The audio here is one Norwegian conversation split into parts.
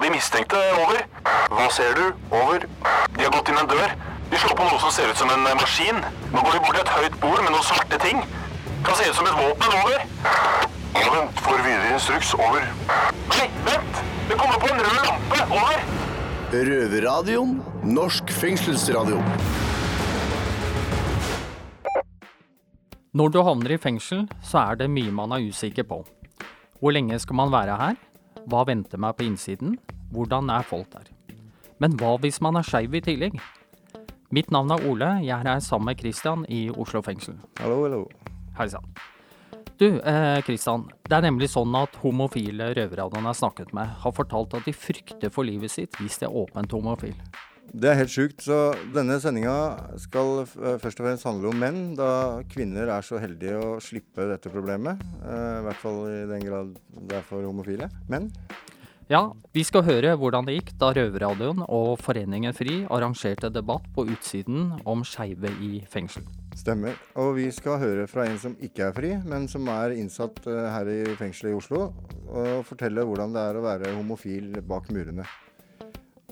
på de mistenkte. Over. Hva ser du? Over. De har gått inn en dør. De slår på noe som ser ut som en eh, maskin. Nå går de bort til et høyt bord med noen svarte ting. Kan se ut som et våpen. Over. Ja, vent. Får videre instruks. Over. Nei, vent! Det kommer på en rød lampe. Over. Røverradioen. Norsk fengselsradio. Når du havner i fengsel, så er det mye man er usikker på. Hvor lenge skal man være her? Hva venter meg på innsiden? Hvordan er folk der? Men hva hvis man er skeiv i tillegg? Mitt navn er Ole, jeg er her sammen med Christian i Oslo fengsel. Hallo, hallo. Hei sann. Du, eh, Christian. Det er nemlig sånn at homofile røvere han har snakket med, har fortalt at de frykter for livet sitt hvis de er åpent homofil. Det er helt sjukt. Så denne sendinga skal eh, først og fremst handle om menn, da kvinner er så heldige å slippe dette problemet. Eh, I hvert fall i den grad det er for homofile menn. Ja, vi skal høre hvordan det gikk da Røverradioen og Foreningen FRI arrangerte debatt på utsiden om skeive i fengsel. Stemmer. Og vi skal høre fra en som ikke er fri, men som er innsatt eh, her i fengselet i Oslo, og fortelle hvordan det er å være homofil bak murene.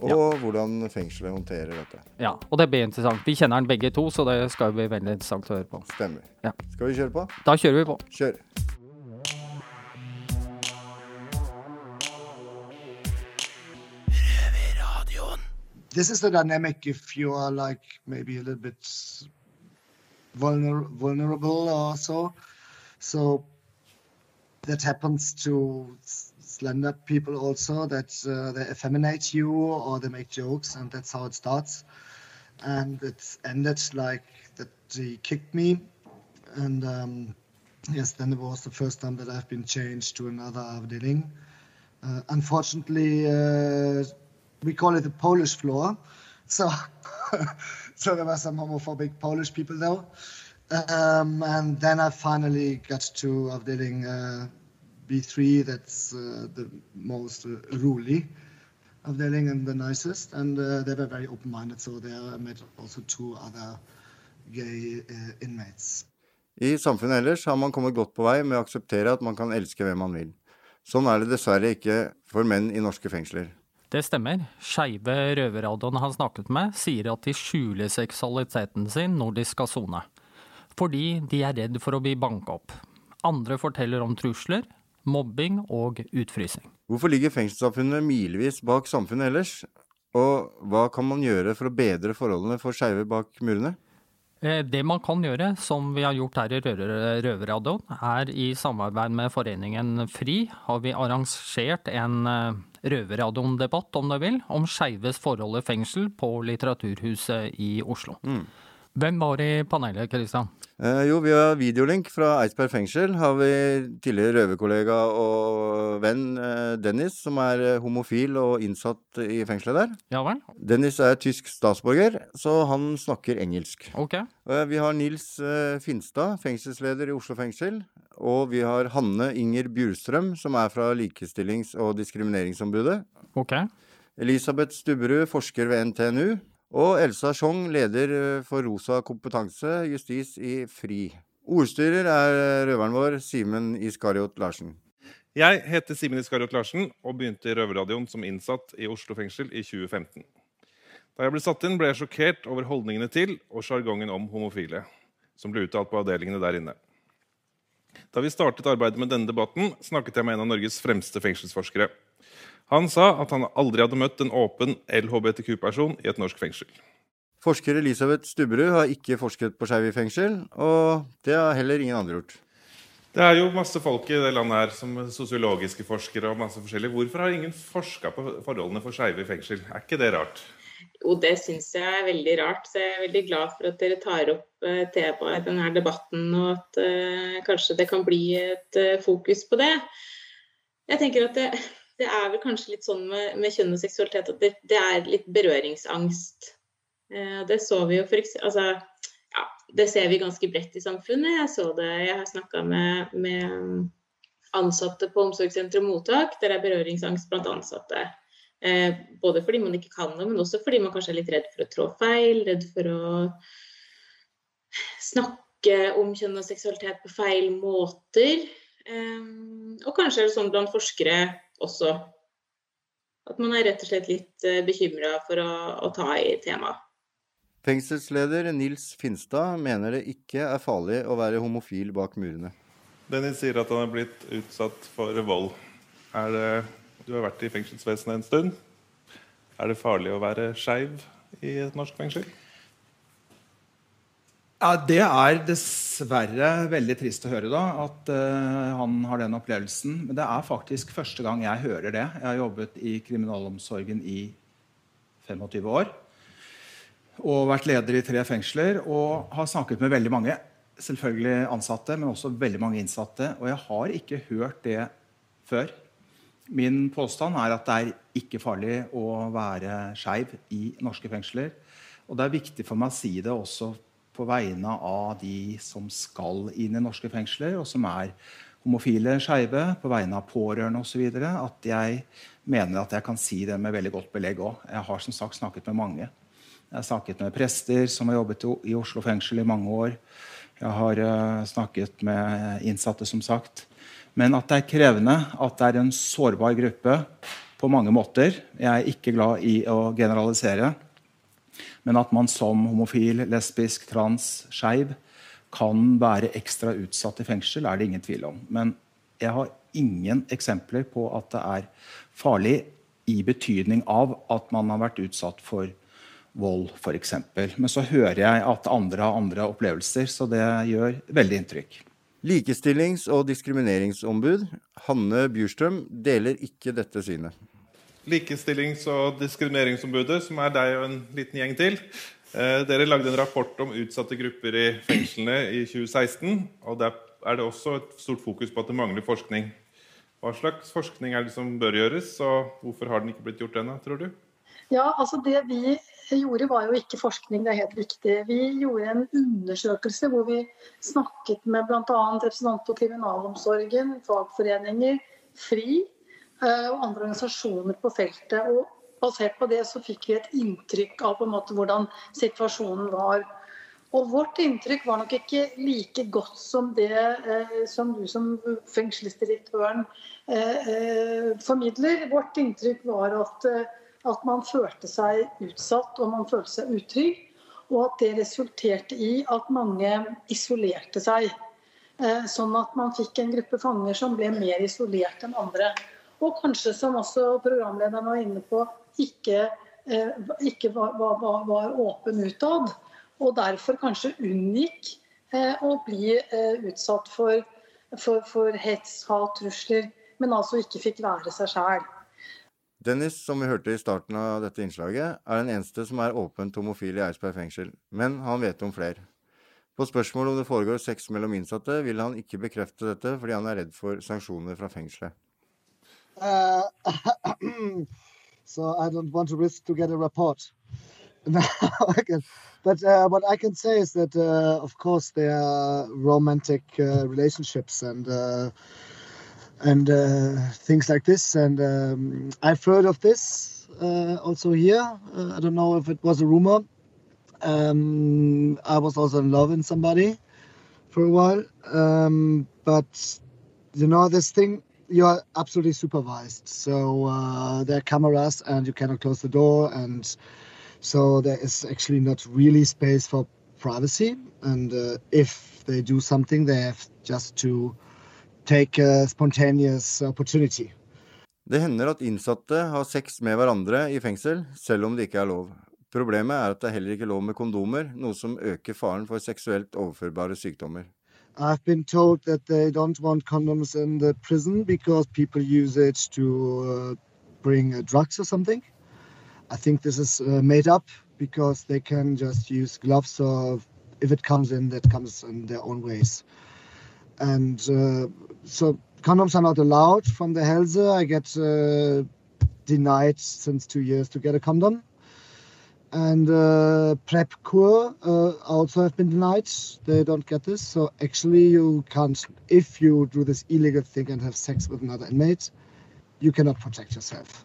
Og hvordan fengselet håndterer dette. Ja, og det blir interessant. Vi kjenner den begge to, så det skal bli veldig interessant å høre på. Stemmer. Ja. Skal vi kjøre på? Da kjører vi på. Kjør. this is the dynamic if you are like maybe a little bit vulner- vulnerable or so. So that happens to slender people also that uh, they effeminate you or they make jokes and that's how it starts. And it ended like that he kicked me and um, yes, then it was the first time that I've been changed to another avdeling. Uh, unfortunately, uh, we call it the Polish floor. So, so there were some homophobic Polish people though. Um, and then I finally got to avdeling uh, B3. That's uh, the most uh, ruly avdeling and the nicest. And uh, they were very open-minded. So there I met also two other gay uh, inmates. I samfunnet ellers har man kommet godt på vei med å akseptere at man kan elske hvem man vil. Sånn er det dessverre ikke for menn i norske fengsler. Det stemmer. Skeive røverradioene han snakket med, sier at de skjuler seksualiteten sin når de skal sone. Fordi de er redd for å bli banka opp. Andre forteller om trusler, mobbing og utfrysing. Hvorfor ligger fengselssamfunnet milevis bak samfunnet ellers? Og hva kan man gjøre for å bedre forholdene for skeive bak murene? Eh, Det man kan gjøre, som vi har gjort her i Røver- Røverradioen, er i samarbeid med foreningen FRI, har vi arrangert en eh, Røverradioen-debatt, om du vil, om skeives forhold i fengsel på Litteraturhuset i Oslo. Hvem var i panelet, Kristian? Eh, jo, vi har videolink fra Eidsberg fengsel. Har vi tidligere røverkollega og venn eh, Dennis, som er eh, homofil og innsatt i fengselet der. Ja vel? Dennis er tysk statsborger, så han snakker engelsk. Ok. Eh, Vi har Nils eh, Finstad, fengselsleder i Oslo fengsel. Og vi har Hanne Inger Bjurstrøm, som er fra Likestillings- og diskrimineringsombudet. Ok. Elisabeth Stubberud, forsker ved NTNU. Og Elsa Schjong, leder eh, for Rosa kompetanse, justis i FRI. Ordstyrer er eh, røveren vår, Simen Iskariot Larsen. Jeg heter Simen Iskariot Larsen og begynte i Røverradioen som innsatt i Oslo fengsel i 2015. Da jeg ble satt inn, ble jeg sjokkert over holdningene til og sjargongen om homofile, som ble uttalt på avdelingene der inne. Da vi startet arbeidet med denne debatten, snakket jeg med en av Norges fremste fengselsforskere. Han sa at han aldri hadde møtt en åpen LHBTQ-person i et norsk fengsel. Forsker Elisabeth Stubberud har ikke forsket på skeive i fengsel, og det har heller ingen andre gjort. Det er jo masse folk i det landet her som sosiologiske forskere og masse forskjellig. Hvorfor har ingen forska på forholdene for skeive i fengsel? Er ikke det rart? Jo, det syns jeg er veldig rart. Så jeg er veldig glad for at dere tar opp eh, temaet i denne debatten, og at uh, kanskje det kan bli et uh, fokus på det. Jeg tenker at det, det er vel kanskje litt sånn med, med kjønn og seksualitet at det, det er litt berøringsangst. Eh, det så vi jo for altså, ja, Det ser vi ganske bredt i samfunnet. Jeg så det, jeg har snakka med, med ansatte på omsorgssenter og mottak. Der er berøringsangst blant ansatte. Eh, både fordi man ikke kan noe, men også fordi man kanskje er litt redd for å trå feil, redd for å snakke om kjønn og seksualitet på feil måter. Eh, og kanskje er det sånn blant forskere også at man er rett og slett litt uh, bekymra for å, å, ta i temaet. Fengselsleder Nils Finstad mener det ikke er farlig å være homofil bak murene. Dennis sier at han er blitt utsatt for vold. Det, du har vært i fengselsvesenet en stund. Er det farlig å være skeiv i et norsk fengsel? Ja, Det er dessverre veldig trist å høre da, at uh, han har den opplevelsen. Men det er faktisk første gang jeg hører det. Jeg har jobbet i kriminalomsorgen i 25 år. Og vært leder i tre fengsler og har snakket med veldig mange selvfølgelig ansatte, men også veldig mange innsatte. Og jeg har ikke hørt det før. Min påstand er at det er ikke farlig å være skeiv i norske fengsler. Og det er viktig for meg å si det også på vegne av de som skal inn i norske fengsler, og som er homofile, skeive, på vegne av pårørende osv., at jeg mener at jeg kan si det med veldig godt belegg òg. Jeg har som sagt snakket med mange. Jeg har snakket med prester som har jobbet i Oslo fengsel i mange år. Jeg har uh, snakket med innsatte, som sagt. Men at det er krevende, at det er en sårbar gruppe på mange måter. Jeg er ikke glad i å generalisere. Men at man som homofil, lesbisk, trans, skeiv kan være ekstra utsatt i fengsel, er det ingen tvil om. Men jeg har ingen eksempler på at det er farlig i betydning av at man har vært utsatt for vold, f.eks. Men så hører jeg at andre har andre opplevelser, så det gjør veldig inntrykk. Likestillings- og diskrimineringsombud Hanne Bjurstrøm deler ikke dette synet. Likestillings- og diskrimineringsombudet, som er deg og en liten gjeng til, eh, dere lagde en rapport om utsatte grupper i fengslene i 2016. og Der er det også et stort fokus på at det mangler forskning. Hva slags forskning er det som bør gjøres, og hvorfor har den ikke blitt gjort ennå, tror du? Ja, altså Det vi gjorde, var jo ikke forskning, det er helt riktig. Vi gjorde en undersøkelse hvor vi snakket med bl.a. representanter for kriminalomsorgen, fagforeninger, FRI og andre organisasjoner på feltet. Og basert på det så fikk vi et inntrykk av på en måte hvordan situasjonen var. Og vårt inntrykk var nok ikke like godt som det eh, som du som fengselsdirektøren eh, eh, formidler. Vårt inntrykk var at eh, at man følte seg utsatt og man følte seg utrygg. Og at det resulterte i at mange isolerte seg. Eh, sånn at man fikk en gruppe fanger som ble mer isolert enn andre. Og kanskje, som også programlederen var inne på, ikke, eh, ikke var, var, var, åpen utad. Og derfor kanskje unngikk eh, å bli utsatt for, for, for hets, hat, trusler. Men altså ikke fikk være seg sjæl. Dennis, som vi hørte i starten av dette innslaget, er den eneste som er åpent homofil i Eidsberg fengsel, men han vet om flere. På spørsmål om det foregår sex mellom innsatte, vil han ikke bekrefte dette fordi han er redd for sanksjoner fra fengselet. Uh, so I don't want to risk to get a report. But uh, what I can say is that, uh, of course, there are romantic uh, relationships and uh, and uh, things like this. And um, I've heard of this also here. I don't know if it was a rumor. Um, I was also in love with somebody for a while, um, but you know this thing. You are absolutely supervised, so uh, there are cameras, and you cannot close the door, and so there is actually not really space for privacy. And uh, if they do something, they have just to take a spontaneous opportunity. Det hender at innsatte har sex med hverandre i fengsel, selv om det ikke er lov. Problemet er at det er heller ikke lov med kondomer, noe som øker faren for seksuelt overførbare sykdommer. I've been told that they don't want condoms in the prison because people use it to uh, bring uh, drugs or something. I think this is uh, made up because they can just use gloves or if it comes in, that comes in their own ways. And uh, so condoms are not allowed from the Helse. I get uh, denied since two years to get a condom. And uh, PrEP Cure uh, also have been denied. They don't get this. So actually, you can't, if you do this illegal thing and have sex with another inmate, you cannot protect yourself.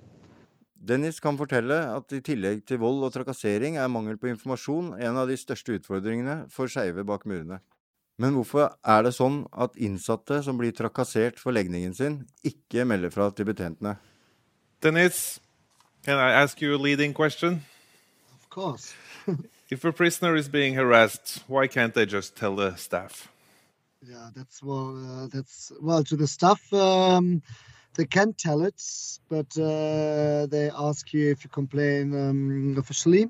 Dennis kan fortelle at i tillegg til vold og trakassering er mangel på informasjon en av de største utfordringene for skeive bak murene. Men hvorfor er det sånn at innsatte som blir trakassert for legningen sin, ikke melder fra til betjentene? Dennis, Can I ask you a leading question? Course. If a prisoner is being harassed, why can't they just tell the staff? Yeah, that's well. Uh, that's well to the staff. Um, they can tell it, but uh, they ask you if you complain um, officially,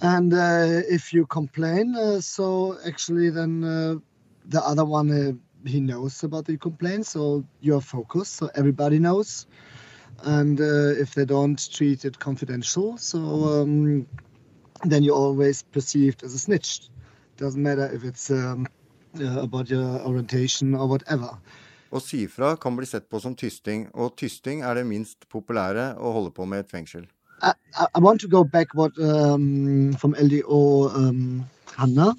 and uh, if you complain, uh, so actually then uh, the other one uh, he knows about the complaint, so you're focused, so everybody knows, and uh, if they don't treat it confidential, so um, then you're always perceived as a snitch. Doesn't matter if it's um, uh, about your orientation or whatever. Å si fra kan bli sett på som tysting, og tysting er det minst populære å holde på med et fengsel. I, I want to go back what um, from LDO um, Hanna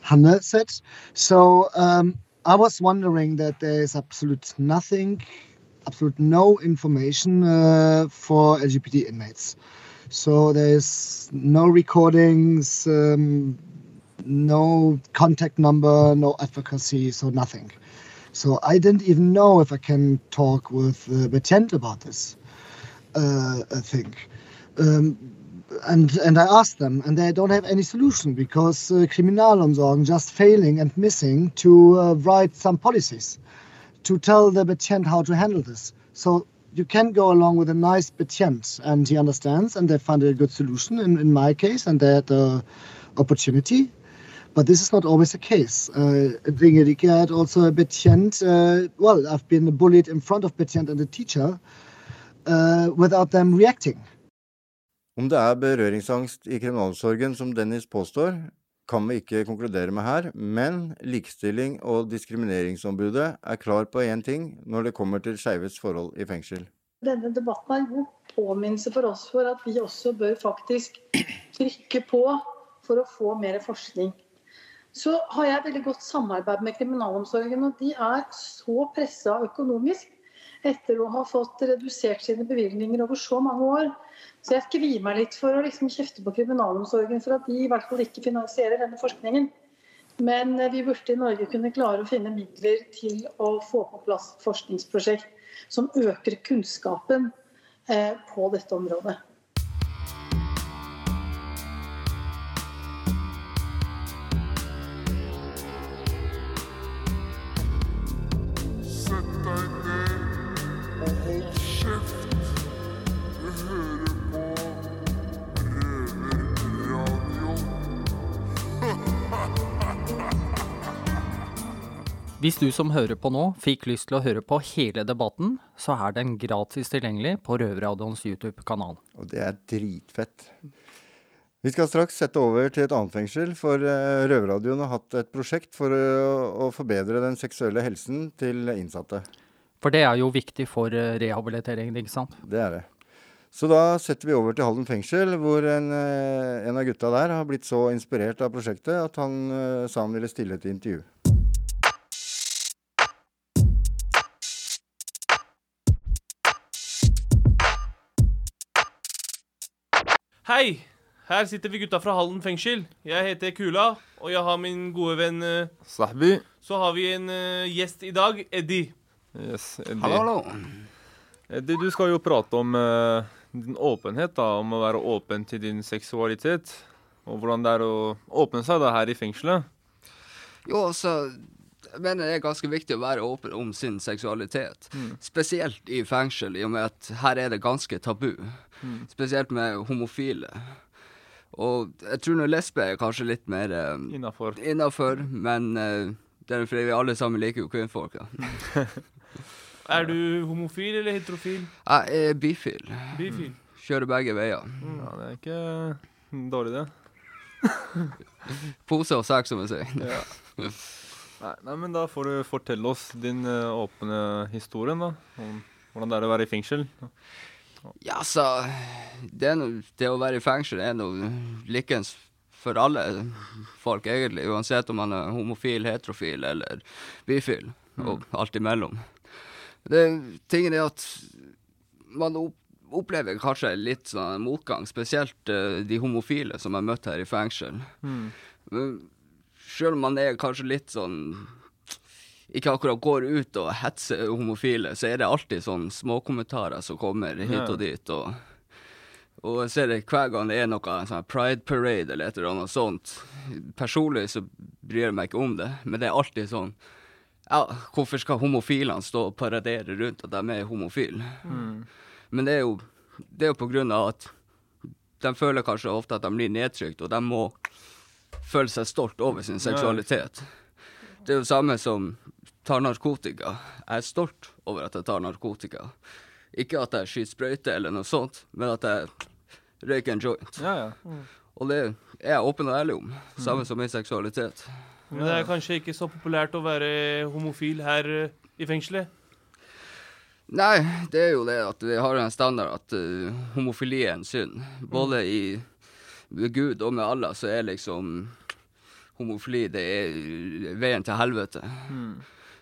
Hanna said. So um, I was wondering that there is absolute nothing, absolute no information uh, for LGBT inmates. So there is no recordings, um, no contact number, no advocacy, so nothing. So I didn't even know if I can talk with uh, Betjent about this uh, thing. Um, and and I asked them, and they don't have any solution because uh, Kriminalomsorgen just failing and missing to uh, write some policies to tell the betjent how to handle this. So you can go along with a nice betjent, and he understands, and they find a good solution in, in my case, and they had the opportunity. But this is not always the case. Uh, Ringerike had also a betjent. Uh, well, I've been bullied in front of betjent and the teacher uh, without them reacting. Om det er berøringsangst i kriminalomsorgen, som Dennis påstår, kan vi ikke konkludere med her, men Likestilling- og diskrimineringsombudet er klar på én ting når det kommer til skeives forhold i fengsel. Denne debatten er en god påminnelse for oss for at vi også bør faktisk trykke på for å få mer forskning. Så har jeg veldig godt samarbeid med kriminalomsorgen, og de er så pressa økonomisk etter å ha fått redusert sine bevilgninger over så mange år. Så jeg kvier meg litt for å liksom kjefte på kriminalomsorgen for at de i hvert fall ikke finansierer denne forskningen. Men eh, vi burde i Norge kunne klare å finne midler til å få på plass forskningsprosjekt som øker kunnskapen eh, på dette området. Hvis du som hører på nå fikk lyst til å høre på hele debatten, så er den gratis tilgjengelig på Røverradioens YouTube-kanal. Og det er dritfett. Vi skal straks sette over til et annet fengsel, for eh, Røverradioen har hatt et prosjekt for å, forbedre den seksuelle helsen til innsatte. For det er jo viktig for eh, rehabiliteringen, ikke sant? Det er det. Så da setter vi over til Halden fengsel, hvor en, eh, en av gutta der har blitt så inspirert av prosjektet at han sa han ville stille til intervju. Hei! Her sitter vi gutta fra Hallen fengsel. Jeg heter Kula, og jeg har min gode venn eh, Sahbi. Så har vi en eh, gjest i dag, Eddie. Yes, Eddie. Hallo, hallo. Eddie, du skal jo prate om eh, din åpenhet, da, om å være åpen til din seksualitet. Og hvordan det er å åpne seg da her i fengselet. Jo, altså Jeg mener det er ganske viktig å være åpen om sin seksualitet. Mm. Spesielt i fengsel, i og med at her er det ganske tabu. Mm. Spesielt med homofile. Og jeg tror nå lesbe er kanskje litt mer eh, Innafor. Innafor, men eh, det er fordi vi alle sammen liker jo kvinnfolk. Ja. Er du homofil eller heterofil? Jeg er bifil. Bifil. Kjører begge veier. Ja, det er ikke dårlig, det. Pose og sekk, som jeg sier. Ja. Nei, nei, men da får du fortelle oss din uh, åpne historie, da. Om hvordan det er å være i fengsel. Ja, så det, er noe, det å være i fengsel er noe likens for alle folk, egentlig. Uansett om man er homofil, heterofil eller bifil, og alt imellom. Det, tingen er at man opplever kanskje litt sånn motgang, spesielt uh, de homofile som er møtt her i fengsel. Mm. Men selv om man er kanskje litt sånn ikke akkurat går ut og hetser homofile, så er det alltid sånn småkommentarer som kommer hit og dit. og og jeg ser det hver gang det er noe sånn pride parade eller et eller annet sånt. Personlig så bryr jeg meg ikke om det, men det er alltid sånn Ja, hvorfor skal homofilene stå og paradere rundt at de er homofile? Mm. Men det er jo det er jo på grunn av at de føler kanskje ofte at de blir nedtrykt, og de må føle seg stolt over sin seksualitet. Det er jo samme som tar narkotika. Jeg er stolt over at jeg tar narkotika. Ikke at jeg skyter sprøyte eller noe sånt, men at jeg røyker en joint. Ja, ja. Og det er jeg åpen og ærlig om. Samme som min seksualitet. Men det er kanskje ikke så populært å være homofil her eh, i fengselet? Nei, det er jo det at vi har en standard at uh, homofili er en synd. Både i med Gud og med Allah så er liksom homofili det er veien til helvete. Mm.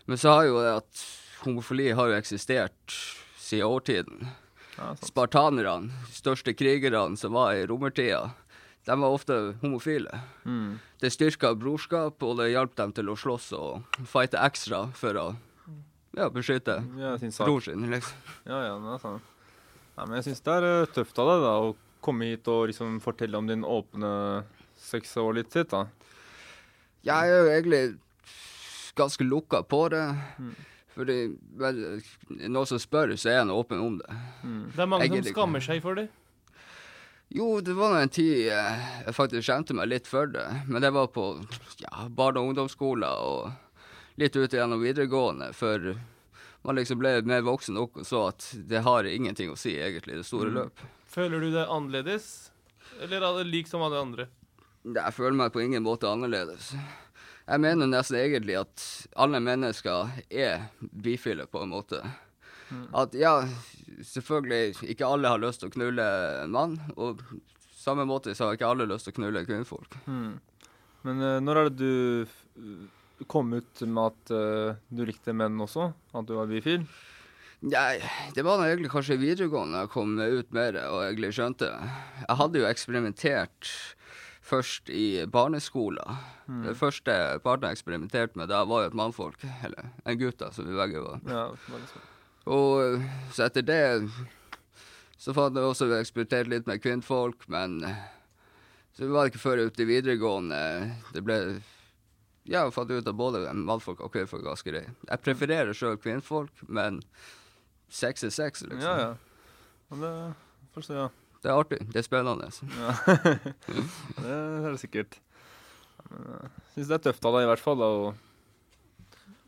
Men så har jo det at homofili har jo eksistert siden årtiden. Ja. Spartanerne, største krigerne som var i romertida, de var ofte homofile. Mm. Det styrka brorskap, og det hjalp dem til å slåss og fighte ekstra for å ja, beskytte Ja, bror sin, liksom. Ja, ja, det er sant. Nei, men jeg syns det er eh, tøft av deg da, å komme hit og liksom fortelle om din åpne seksualitet. da. Jeg er jo egentlig ganske lukka på det. Mm. Fordi vel, noen som spør, så er jeg åpen om det. Det er mange som Egentlig ikke. skammer seg for det. Jo, det var en tid eh, jeg faktisk skjemte meg litt for det. Men det var på ja, barne- og ungdomsskoler og litt ut gjennom videregående. For man liksom ble mer voksen nok og så at det har ingenting å si, egentlig, det store Mm. løp. Føler du deg annerledes? Eller er det lik som alle andre? Jeg føler meg på ingen måte annerledes. Jeg mener nesten egentlig at alle mennesker er bifile, på en måte. At ja, selvfølgelig, ikke alle har lyst til å knulle en mann, og samme måte så har ikke alle lyst til å knulle kvinnfolk. Mm. Men uh, når er det du kom ut med at uh, du likte menn også? At du var bifil? Nei, det var egentlig kanskje i videregående jeg kom ut med det og egentlig skjønte det. Jeg hadde jo eksperimentert først i barneskolen. Mm. Det første partneren jeg eksperimenterte med da, var jo et mannfolk. Eller en gutt, da, som vi begge var. Ja. Og så etter det så fant jeg også eksperimentert litt med kvinnfolk, men så var det ikke før ute i videregående det ble Ja, jeg fant ut at både mannfolk og kvinnfolk var ganske greie. Jeg prefererer sjøl kvinnfolk, men sex er sex, liksom. Ja, ja. Men det forstår jeg. ja. Det er artig. Det er spennende. Ja. det er det sikkert. Jeg syns det er tøft av deg, i hvert fall. da, å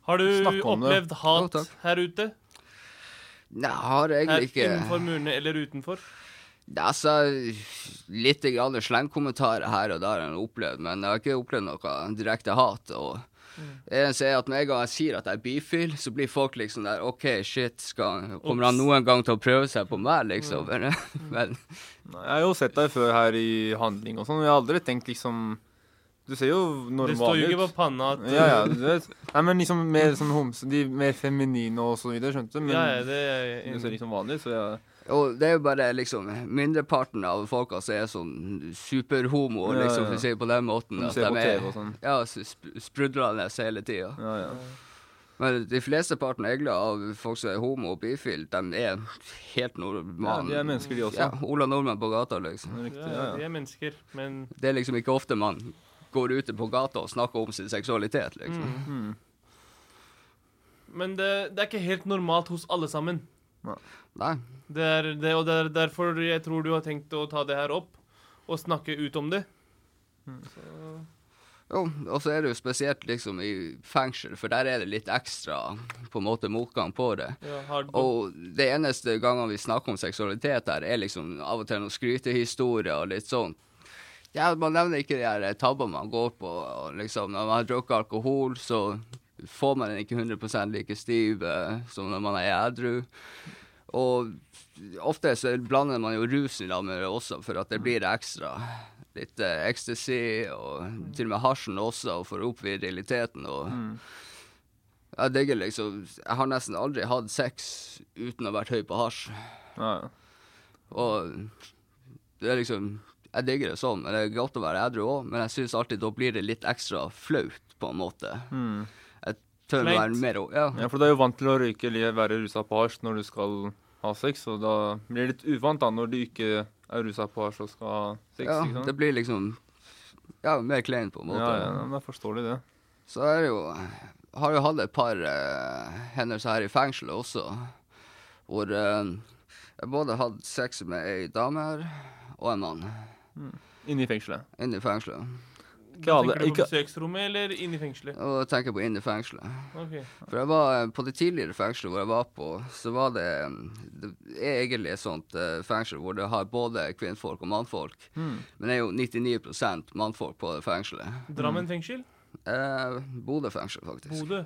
Har du opplevd det. hat her ute? Nei, har jeg egentlig ikke Her innenfor murene eller utenfor? Det er så litt slengkommentarer her og der jeg har opplevd, men jeg har ikke opplevd noe direkte hat. og det eneste er at når jeg, jeg sier at jeg er bifil, så blir folk liksom der OK, shit, skal, kommer han noen gang til å prøve seg på meg, liksom? Men, men Nei, Jeg har jo sett deg før her i handling og sånn. og Jeg har aldri tenkt liksom Du ser jo normal ut. Det står jo ikke på panna at Ja, ja. Du vet. Nei, men liksom mer sånn homse, De mer feminine og så videre, skjønte du? Men Ja, ja, det er du ser liksom vanlig ut, så jeg Og det er jo bare liksom mindreparten av folka som er sånn superhomo, Ja, liksom, for å si det på den måten. At de er- sånn. Ja, sp sprudlende hele tida. Ja, ja. Men de fleste parten egentlig av folk som er homo og bifil, de er helt normale. Ja, de er mennesker, de også. Ja, Ola Nordmann på gata, liksom. Ja, de er mennesker, men Det er liksom ikke ofte man går ute på gata og snakker om sin seksualitet, liksom. Mm. Men det, det er ikke helt normalt hos alle sammen. Nei. Det er det, og det er derfor jeg tror du har tenkt å ta det her opp og snakke ut om det. Så, Jo, og så er det jo spesielt liksom i fengsel, for der er det litt ekstra på en måte motgang på det. Ja, og det eneste gangen vi snakker om seksualitet der, er liksom av og til noen skrytehistorier og litt sånn. Ja, man nevner ikke de her tabbene man går på. og liksom Når man har drukket alkohol, så får man den ikke 100 like stiv eh, som når man er edru. Og ofte så blander man jo rusen i lag med det også, for at det blir ekstra. Litt eh, ecstasy, og til og med hasjen også, for å oppvie realiteten. og... Jeg digger liksom Jeg har nesten aldri hatt sex uten å ha vært høy på hasj. Og det er liksom Jeg digger det sånn, det er godt å være edru òg. Men jeg syns alltid da blir det litt ekstra flaut, på en måte. Mm. Jeg tør å være mer ja. ja, for du er jo vant til å røyke eller være rusa på hasj når du skal ha sex, og da blir det litt uvant da når du ikke er rusa på og skal ha sex. ja, ikke sant? det blir liksom ja, mer kleint på en måte. Ja, ja, men jeg forstår det. Så er det jo Har jo hatt et par uh, hendelser her i fengselet også, hvor uh, jeg både hadde sex med ei dame her og en mann. Inne i fengselet. Inne i fengselet. Da tenker du på besøksrommet eller inne i fengselet? Og jeg tenker på inne i fengselet. Okay. For jeg var eh, på det tidligere fengselet hvor jeg var på, så var det Det er egentlig et sånt eh, fengsel hvor det har både kvinnfolk og mannfolk. Mm. Men det er jo 99% mannfolk på det fengselet. Drammen fengsel? Eh, Bodø fengsel, faktisk. Bodø.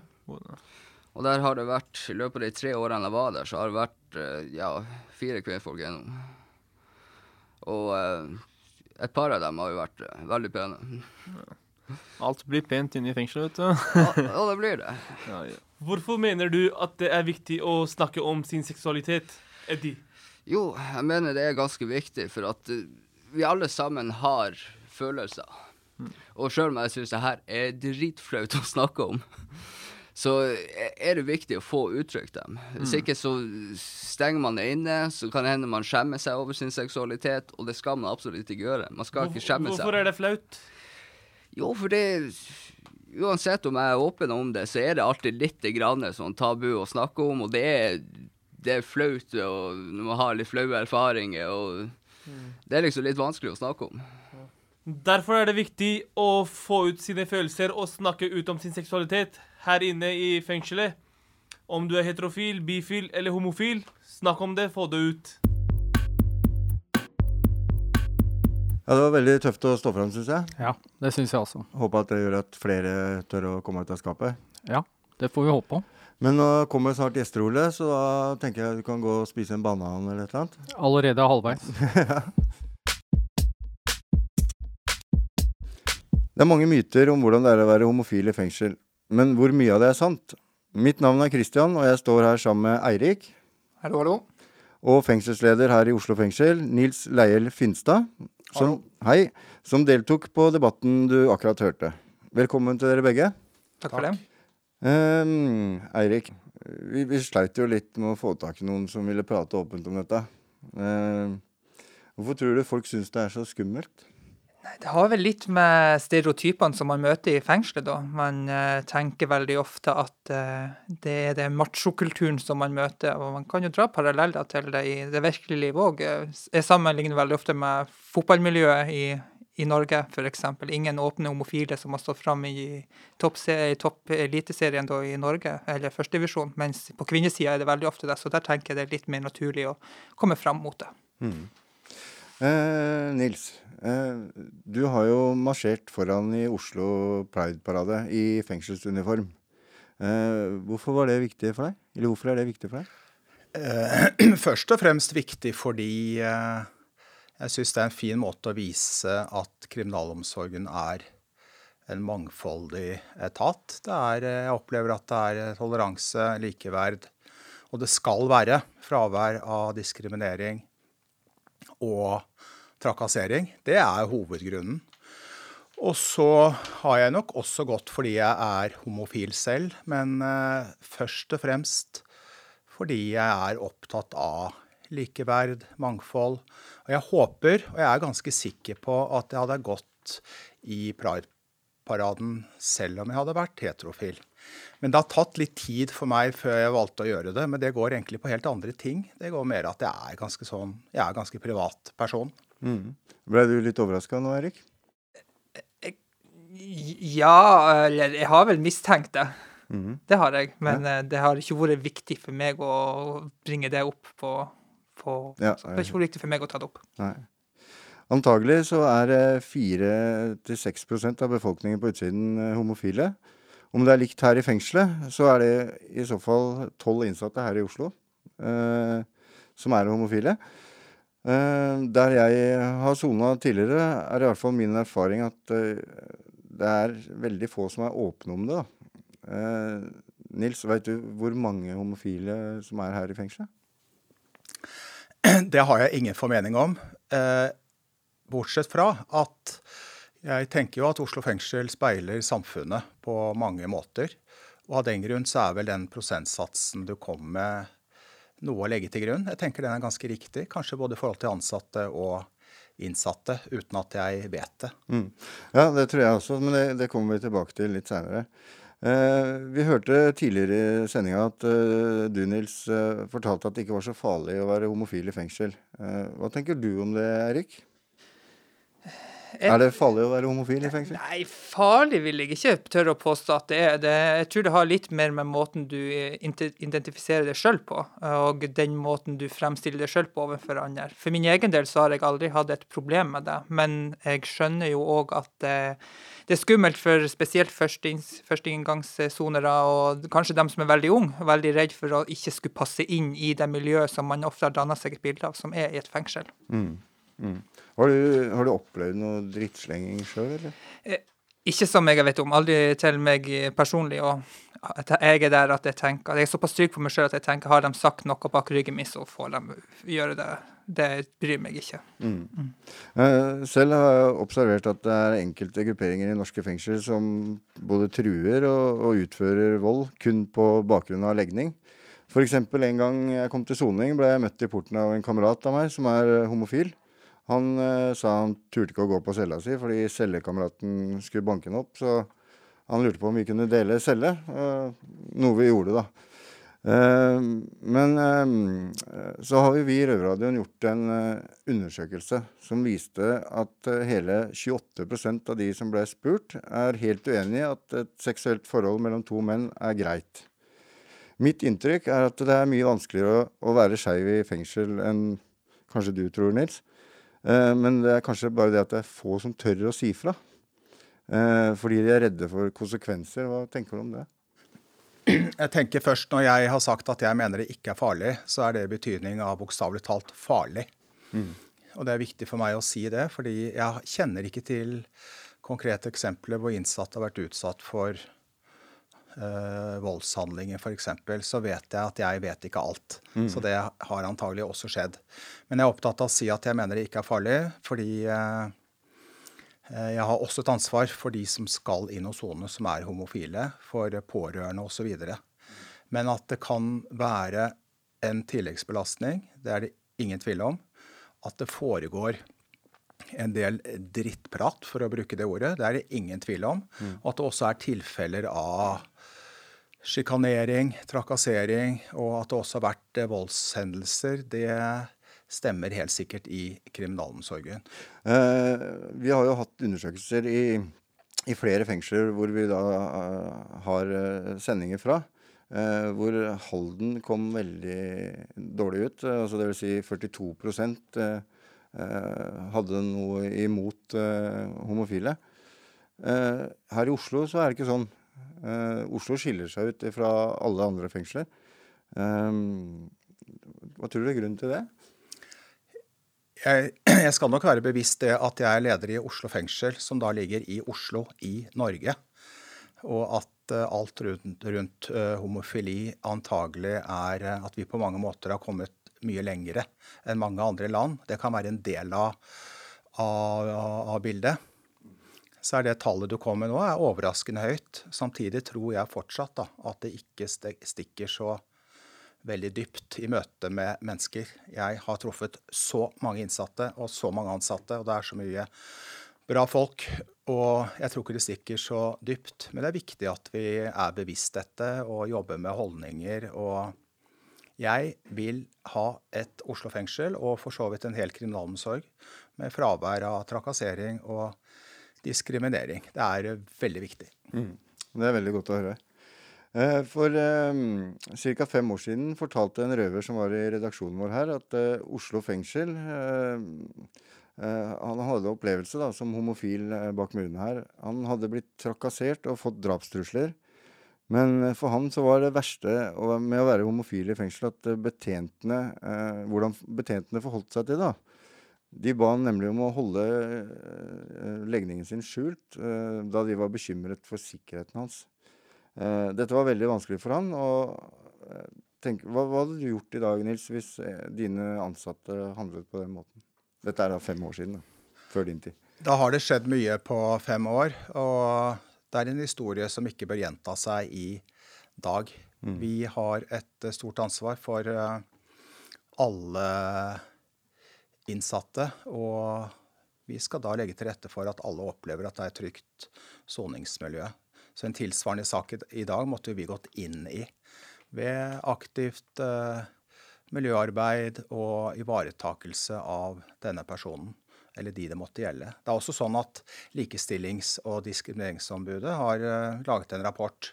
Og der har det vært, i løpet av de tre årene jeg var der, så har det vært eh, ja, fire kvinnfolk gjennom. Og eh, et par av dem har jo vært eh, veldig pene. Alt blir pent inne i fengselet, vet du. Ja, ja, det blir det. Ja, ja. Hvorfor mener du at det er viktig å snakke om sin seksualitet, Eddie? Jo, jeg mener det er ganske viktig, for at eh, vi alle sammen har følelser. Og sjøl om jeg syns det her er dritflaut å snakke om, så er det viktig å få uttrykt dem. Hvis Mm. ikke så stenger man det inne, så kan det hende man skjemmer seg over sin seksualitet, og det skal man absolutt ikke gjøre. Man skal ikke skjemme seg. Hvorfor er det flaut? Jo, for det Uansett om jeg er åpen om det, så er det alltid litt grann sånn tabu å snakke om, og det er, det er flaut og man har litt flaue erfaringer, og det er liksom litt vanskelig å snakke om. Derfor er det viktig å få ut sine følelser og snakke ut om sin seksualitet her inne i fengselet. Om du er heterofil, bifil eller homofil, snakk om det, få det ut. Ja, Det var veldig tøft å stå fram, syns jeg. Ja, det syns jeg også. Håper at det gjør at flere tør å komme ut av skapet. Ja, det får vi håpe på. Men nå kommer snart gjester, Ole, så da tenker jeg du kan gå og spise en banan eller et eller annet. Allerede halvveis. Det er mange myter om hvordan det er å være homofil i fengsel. Men hvor mye av det er sant? Mitt navn er Christian, og jeg står her sammen med Eirik. Hallo, hallo. Og fengselsleder her i Oslo fengsel, Nils Leiel Finstad. Som, hei. Som deltok på debatten du akkurat hørte. Velkommen til dere begge. Takk for det. Ehm, Eirik, vi, vi sleit jo litt med å få tak i noen som ville prate åpent om dette. Ehm, hvorfor tror du folk syns det er så skummelt? Det har vel litt med stereotypene som man møter i fengselet, da. Man uh, tenker veldig ofte at uh, det er den machokulturen som man møter, og man kan jo dra paralleller til det i det virkelige livet òg. Jeg sammenligner veldig ofte med fotballmiljøet i, i Norge, f.eks. Ingen åpne homofile som har stått fram i topp- topp eliteserien da i Norge, eller førstedivisjon, mens på kvinnesida er det veldig ofte det. Så der tenker jeg det er litt mer naturlig å komme fram mot det. Mm. Eh, Nils, eh, du har jo marsjert foran i Oslo Pride-parade i fengselsuniform. Eh, hvorfor var det viktig for deg? Eller hvorfor er det viktig for deg? Eh, Først og fremst viktig fordi eh, jeg syns det er en fin måte å vise at kriminalomsorgen er en mangfoldig etat. Er, eh, jeg opplever at det er toleranse, likeverd, og det skal være fravær av diskriminering og trakassering. Det er hovedgrunnen. Og så har jeg nok også gått fordi jeg er homofil selv, men eh, først og fremst fordi jeg er opptatt av likeverd, mangfold. Og jeg håper, og jeg er ganske sikker på, at jeg hadde gått i Pride-paraden selv om jeg hadde vært heterofil. Men det har tatt litt tid for meg før jeg valgte å gjøre det. Men det går egentlig på helt andre ting. Det går mer at jeg er ganske sånn, jeg er ganske privat person. Mm. Ble du litt overraska nå, Erik? Ja, eller jeg har vel mistenkt det. Mm. Det har jeg. Men ja. det har ikke vært viktig for meg å bringe det opp på, på Ja, Det har ikke vært viktig for meg å ta det opp. Nei. Antagelig så er 4-6% av befolkningen på utsiden eh, homofile. Om det er likt her i fengselet, så er det i så fall tolv innsatte her i Oslo eh, som er homofile. Eh, der jeg har sona tidligere, er i hvert fall min erfaring at eh, det er veldig få som er åpne om det. Eh, Nils, veit du hvor mange homofile som er her i fengselet? Det har jeg ingen formening om. Eh, bortsett fra at jeg tenker jo at Oslo fengsel speiler samfunnet på mange måter. Og av den grunn så er vel den prosentsatsen du kom med, noe å legge til grunn. Jeg tenker den er ganske riktig, kanskje både i forhold til ansatte og innsatte, uten at jeg vet det. Mm. Ja, det tror jeg også, men det, det kommer vi tilbake til litt seinere. Eh, vi hørte tidligere i sendinga at eh, du, Nils, eh, fortalte at det ikke var så farlig å være homofil i fengsel. Eh, hva tenker du om det, Erik? Er det farlig å være homofil i fengsel? Nei, farlig vil jeg ikke tørre å påstå at det er. Det, jeg tror det har litt mer med måten du identifiserer deg sjøl på, og den måten du fremstiller deg sjøl på overfor andre. For min egen del så har jeg aldri hatt et problem med det, men jeg skjønner jo òg at det, det er skummelt for spesielt førsteinngangssonere, og kanskje dem som er veldig unge, veldig redd for å ikke skulle passe inn i det miljøet som man ofte har danna seg et bilde av, som er i et fengsel. Mm. Mm. Har, du, har du opplevd noe drittslenging sjøl, eller? Eh, Ikke som jeg vet om, aldri til meg personlig. og jeg er der at jeg tenker, jeg er såpass trygg på meg sjøl at jeg tenker har de sagt noe bak ryggen min, så får de gjøre det. Det bryr meg ikke. Mm. Mm. selv har jeg observert at det er enkelte grupperinger i norske fengsler som både truer og, og utfører vold kun på bakgrunn av legning. F.eks. en gang jeg kom til soning, ble jeg møtt i porten av en kamerat av meg som er eh, homofil. Han eh, sa han turte ikke å gå på cella si fordi cellekameraten skulle banke ham opp. Så han lurte på om vi kunne dele celle, eh, noe vi gjorde, da. Eh, men eh, så har vi, i Røverradioen gjort en eh, undersøkelse som viste at eh, hele 28% av de som ble spurt, er helt uenig i at et seksuelt forhold mellom to menn er greit. Mitt inntrykk er at det er mye vanskeligere å, å være skeiv i fengsel enn kanskje du tror, Nils. Eh, men det er kanskje bare det at det er få som tør å si fra. Eh, fordi de er redde for konsekvenser. Hva tenker du om det? Jeg tenker først Når jeg har sagt at jeg mener det ikke er farlig, så er det i betydning av bokstavelig talt farlig. Mm. Og det er viktig for meg å si det, fordi jeg kjenner ikke til konkrete eksempler hvor innsatte har vært utsatt for eh, voldshandlinger, f.eks. Så vet jeg at jeg vet ikke alt. Mm. Så det har antagelig også skjedd. Men jeg er opptatt av å si at jeg mener det ikke er farlig, fordi Eh, Jeg har også et ansvar for de som skal inn og sone, som er homofile, for pårørende osv. Men at det kan være en tilleggsbelastning, det er det ingen tvil om. At det foregår en del drittprat, for å bruke det ordet, det er det ingen tvil om. Mm. Og at det også er tilfeller av sjikanering, trakassering, og at det også har vært eh, voldshendelser, det stemmer helt sikkert i kriminalomsorgen. Eh, vi har jo hatt undersøkelser i, i flere fengsler hvor vi da eh, har eh, sendinger fra. eh, hvor Halden kom veldig dårlig ut. eh, altså Dvs. Si 42 eh, eh, hadde noe imot homofile. Her i Oslo så er det ikke sånn. Eh, Oslo skiller seg ut fra alle andre fengsler. Eh, hva tror du er grunnen til det? Jeg, jeg skal nok være bevisst det at jeg er leder i Oslo fengsel, som da ligger i Oslo i Norge. Og at eh, alt rundt, rundt homofili antagelig er at vi på mange måter har kommet mye lengre enn mange andre land. Det kan være en del av, av, av bildet. Så er det tallet du kom med nå, er overraskende høyt. Samtidig tror jeg fortsatt da, at det ikke stikker så veldig dypt i møte med mennesker. Jeg har truffet så mange innsatte og så mange ansatte, og det er så mye bra folk. Og jeg tror ikke det stikker så dypt. Men det er viktig at vi er bevisst dette og jobber med holdninger. Og jeg vil ha et Oslo fengsel, og for så vidt en hel kriminalomsorg, med fravær av trakassering og diskriminering. Det er eh, veldig viktig. Mm. Det er veldig godt å høre. Eh, For um, ca. fem år siden fortalte en røver som var i redaksjonen vår her, at uh, Oslo fengsel uh, uh, Han hadde opplevelse da, som homofil eh, bak murene her. Han hadde blitt trakassert og fått drapstrusler. Men eh, for han så var det verste med å være homofil i fengsel at eh, betjentene eh, Hvordan betjentene forholdt seg til det. da. De ba han nemlig om å holde eh, legningen sin skjult, eh, da de var bekymret for sikkerheten hans. Eh, dette var veldig vanskelig for han. og tenk, hva, hva hadde du gjort i dag, Nils, hvis dine ansatte handlet på den måten? Dette er da fem år siden, da, før din tid. Da har det skjedd mye på fem år, og det er en historie som ikke bør gjenta seg i dag. Vi har et stort ansvar for alle innsatte. Og vi skal da legge til rette for at alle opplever at det er et trygt soningsmiljø. Så en tilsvarende sak i dag måtte vi gått inn i ved aktivt eh, miljøarbeid og ivaretakelse av denne personen, eller de det måtte gjelde. Det er også sånn at Likestillings- og diskrimineringsombudet har eh, laget en rapport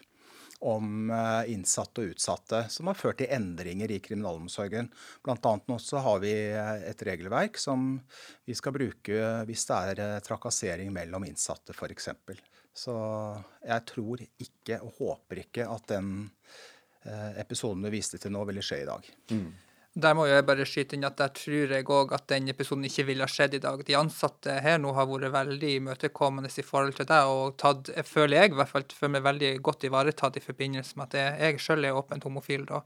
om eh, innsatte og utsatte, som har ført til endringer i kriminalomsorgen. Blant annet nå så har vi eh, et regelverk som vi skal bruke hvis det er eh, trakassering mellom innsatte, f.eks. Så jeg tror ikke og håper ikke at den episoden du viste til nå, ville skje i dag. Der må jeg bare skyte inn at der tror jeg òg at den episoden ikke ville ha skjedd i dag. De ansatte her nå har vært veldig imøtekommende i forhold til det, og tatt, jeg føler jeg i hvert fall føler meg veldig godt ivaretatt i forbindelse med at jeg, jeg sjøl er åpent homofil. da.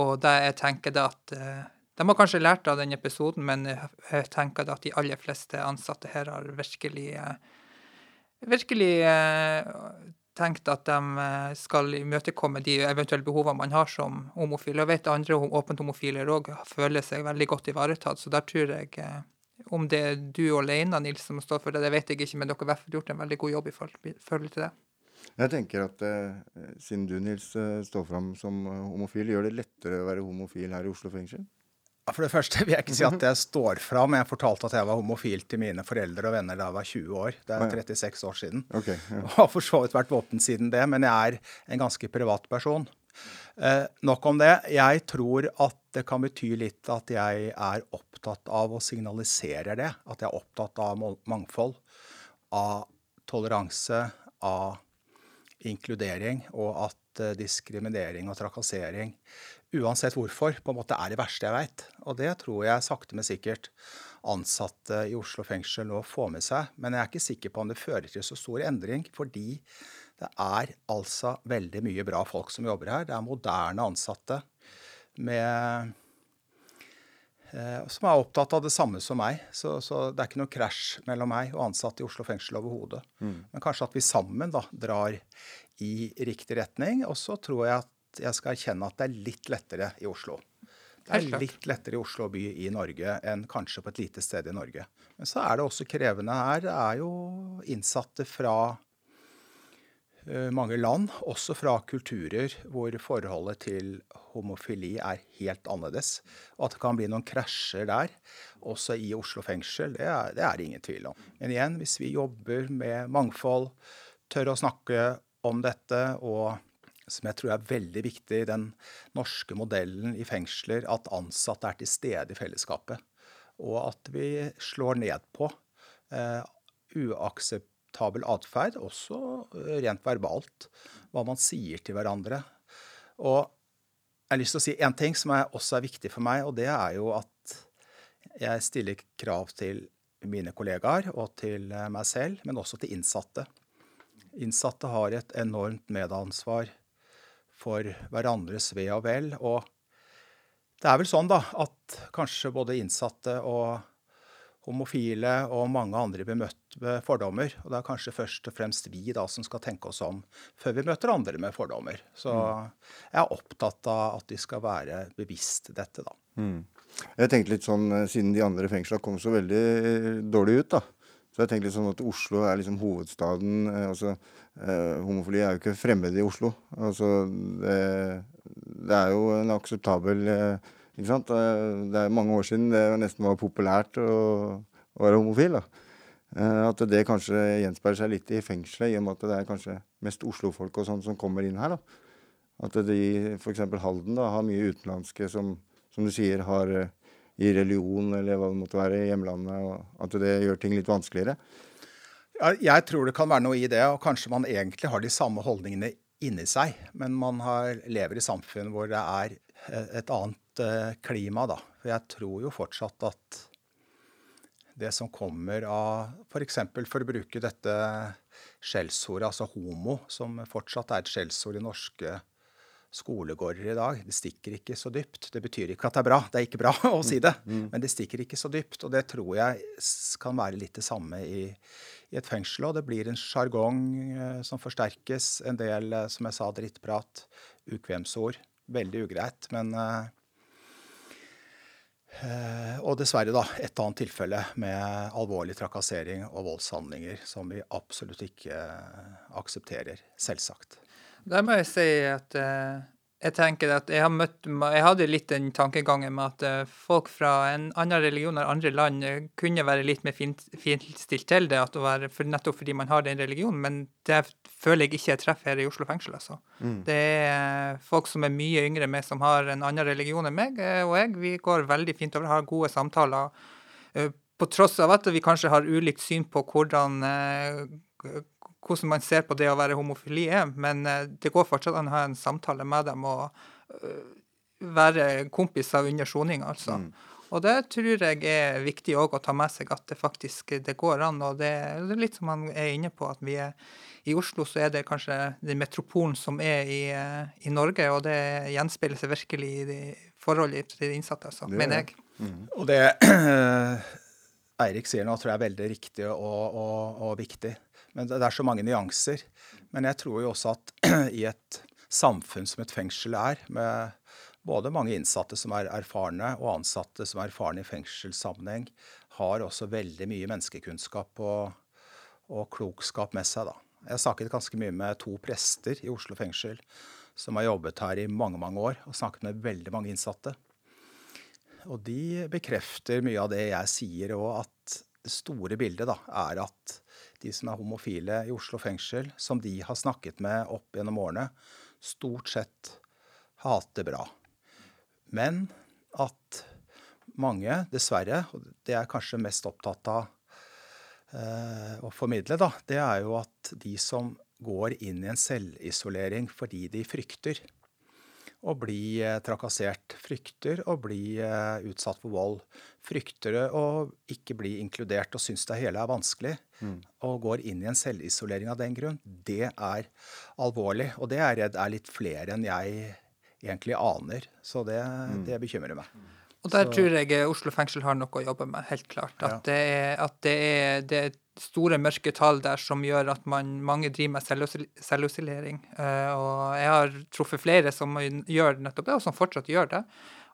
Og det jeg tenker det at eh, De har kanskje lært av den episoden, men jeg tenker det at de aller fleste ansatte her har virkelig eh, virkelig eh, tenkt at de eh, skal imøtekomme de eventuelle behovene man har som homofil. Jeg vet andre åpent homofiler òg føler seg veldig godt ivaretatt, så der tror jeg eh, om det er du alene, Nils, som står for det, det vet jeg ikke, men dere har i hvert fall gjort en veldig god jobb i forhold til det. Jeg tenker at eh, siden du, Nils, eh, står fram som homofil, gjør det lettere å være homofil her i Oslo fengsel? For det første vil jeg ikke si at jeg står fram. Jeg fortalte at jeg var homofil til mine foreldre og venner da jeg var 20 år. Det er 36 år siden. Okay, ja. Og har for så vidt vært våpen siden det, men jeg er en ganske privat person. Eh, nok om det. Jeg tror at det kan bety litt at jeg er opptatt av å signalisere det. At jeg er opptatt av mangfold, av toleranse, av inkludering, og at eh, diskriminering og trakassering, uansett hvorfor, på en måte er det verste jeg veit. Og det tror jeg sakte, men sikkert ansatte i Oslo fengsel nå får med seg. Men jeg er ikke sikker på om det fører til så stor endring, fordi det er altså veldig mye bra folk som jobber her. Det er moderne ansatte med eh, som er opptatt av det samme som meg. Så, så det er ikke noe krasj mellom meg og ansatte i Oslo fengsel overhodet. Mm. Men kanskje at vi sammen da drar i riktig retning. Og så tror jeg at jeg skal erkjenne at det er litt lettere i Oslo. Det er litt lettere i Oslo by i Norge enn kanskje på et lite sted i Norge. Men så er det også krevende her. Det er jo innsatte fra eh, mange land, også fra kulturer hvor forholdet til homofili er helt annerledes. Og at det kan bli noen krasjer der, også i Oslo fengsel, det er, det er det ingen tvil om. Men igjen, hvis vi jobber med mangfold, tør å snakke om dette, og som jeg tror er veldig viktig i den norske modellen i fengsler, at ansatte er til stede i fellesskapet. Og at vi slår ned på eh, uakseptabel atferd, også eh, rent verbalt. Hva man sier til hverandre. Og jeg har lyst til å si en ting som er, også er viktig for meg, og det er jo at jeg stiller krav til mine kollegaer og til eh, meg selv, men også til innsatte. Innsatte har et enormt medansvar for hverandres ve og vel. Og det er vel sånn da, at kanskje både innsatte og homofile og mange andre blir møtt med fordommer. Og det er kanskje først og fremst vi da som skal tenke oss om før vi møter andre med fordommer. Så jeg er opptatt av at de skal være bevisst dette, da. Mm. Jeg tenkte litt sånn, eh, Siden de andre fengsla kom så veldig eh, dårlig ut, da. Så jeg tenkte litt sånn at Oslo er liksom hovedstaden. eh, altså, eh, Homofili er jo ikke fremmed i Oslo. Altså, det, det er jo en akseptabel eh, Ikke sant? Det er mange år siden det nesten var populært å, å være homofil. da. At det kanskje gjenspeiler seg litt i fengselet, i og med at det er kanskje mest Oslo-folk og sånn som kommer inn her. da. At de, f.eks. Halden, da, har mye utenlandske som, som du sier, har i religion eller hva det måtte være i hjemlandet, og at det gjør ting litt vanskeligere. Jeg tror det kan være noe i det, og kanskje man egentlig har de samme holdningene inni seg, men man har, lever i samfunn hvor det er eh, et annet eh, klima, da. For jeg tror jo fortsatt at det som kommer av f.eks. For, for å bruke dette skjellsordet, altså homo, som fortsatt er et skjellsord i norske skolegårder i dag, det stikker ikke så dypt. Det betyr ikke at det er bra, det er ikke bra å si det, men det stikker ikke så dypt. Og det tror jeg kan være litt det samme i, i et fengsel. Og det blir en sjargong eh, som forsterkes, en del, eh, som jeg sa, drittprat, ukvemsord. Veldig ugreit. Men eh, eh, Og dessverre, da, et annet tilfelle med alvorlig trakassering og voldshandlinger som vi absolutt ikke aksepterer. Selvsagt. Der må jeg si at uh, jeg tenker at jeg har møtt Jeg hadde litt den tankegangen med at uh, folk fra en annen religion eller andre land uh, kunne være litt mer fin- finstilt til det, være, for nettopp fordi man har den religionen, men det føler jeg ikke jeg treffer her i Oslo fengsel, altså. Mm. Det er folk som er mye yngre enn meg, som har en annen religion enn meg, og jeg. Vi går veldig fint over, har gode samtaler. På tross av at vi kanskje har ulikt syn på hvordan hvordan man ser på det å være homofili er, men eh, det går fortsatt an å ha en samtale med dem og øh, være kompiser under soning, altså. Og det tror jeg er viktig òg å ta med seg, at det faktisk det går an. Og det, det er litt som man er inne på, at vi er i Oslo så er det kanskje den metropolen som er i, eh, i Norge, og det gjenspeiler seg virkelig i de forholdet til de innsatte, altså, Det mener jeg. jeg. Og det Eirik sier nå, tror jeg er veldig riktig og, og, og viktig. Men det, er så mange nyanser. Men jeg tror jo også at i et samfunn som et fengsel er, med både mange innsatte som er erfarne, og ansatte som er erfarne i fengselssammenheng, har også veldig mye menneskekunnskap og, og klokskap med seg. da. Jeg har snakket ganske mye med to prester i Oslo fengsel som har jobbet her i mange mange år, og snakket med veldig mange innsatte. Og de bekrefter mye av det jeg sier, og at det store bildet da, er at de som er homofile i Oslo fengsel, som de har snakket med opp gjennom årene, stort sett det bra. Men at mange, dessverre, og det jeg er kanskje mest opptatt av eh, å formidle, da, det er jo at de som går inn i en selvisolering fordi de frykter å bli eh, trakassert, frykter å bli eh, utsatt for vold, frykter å ikke bli inkludert og syns det hele er vanskelig, og går inn i en selvisolering av den grunn, det er alvorlig. Og det er jeg redd er litt flere enn jeg egentlig aner. Så det, det bekymrer meg. Og der Så- tror jeg Oslo fengsel har noe å jobbe med, helt klart. At, det, er, at det, er, det er store mørke tall der som gjør at man, mange driver med selvisolering. Eh, og jeg har truffet flere som gjør nettopp det, og som fortsatt gjør det.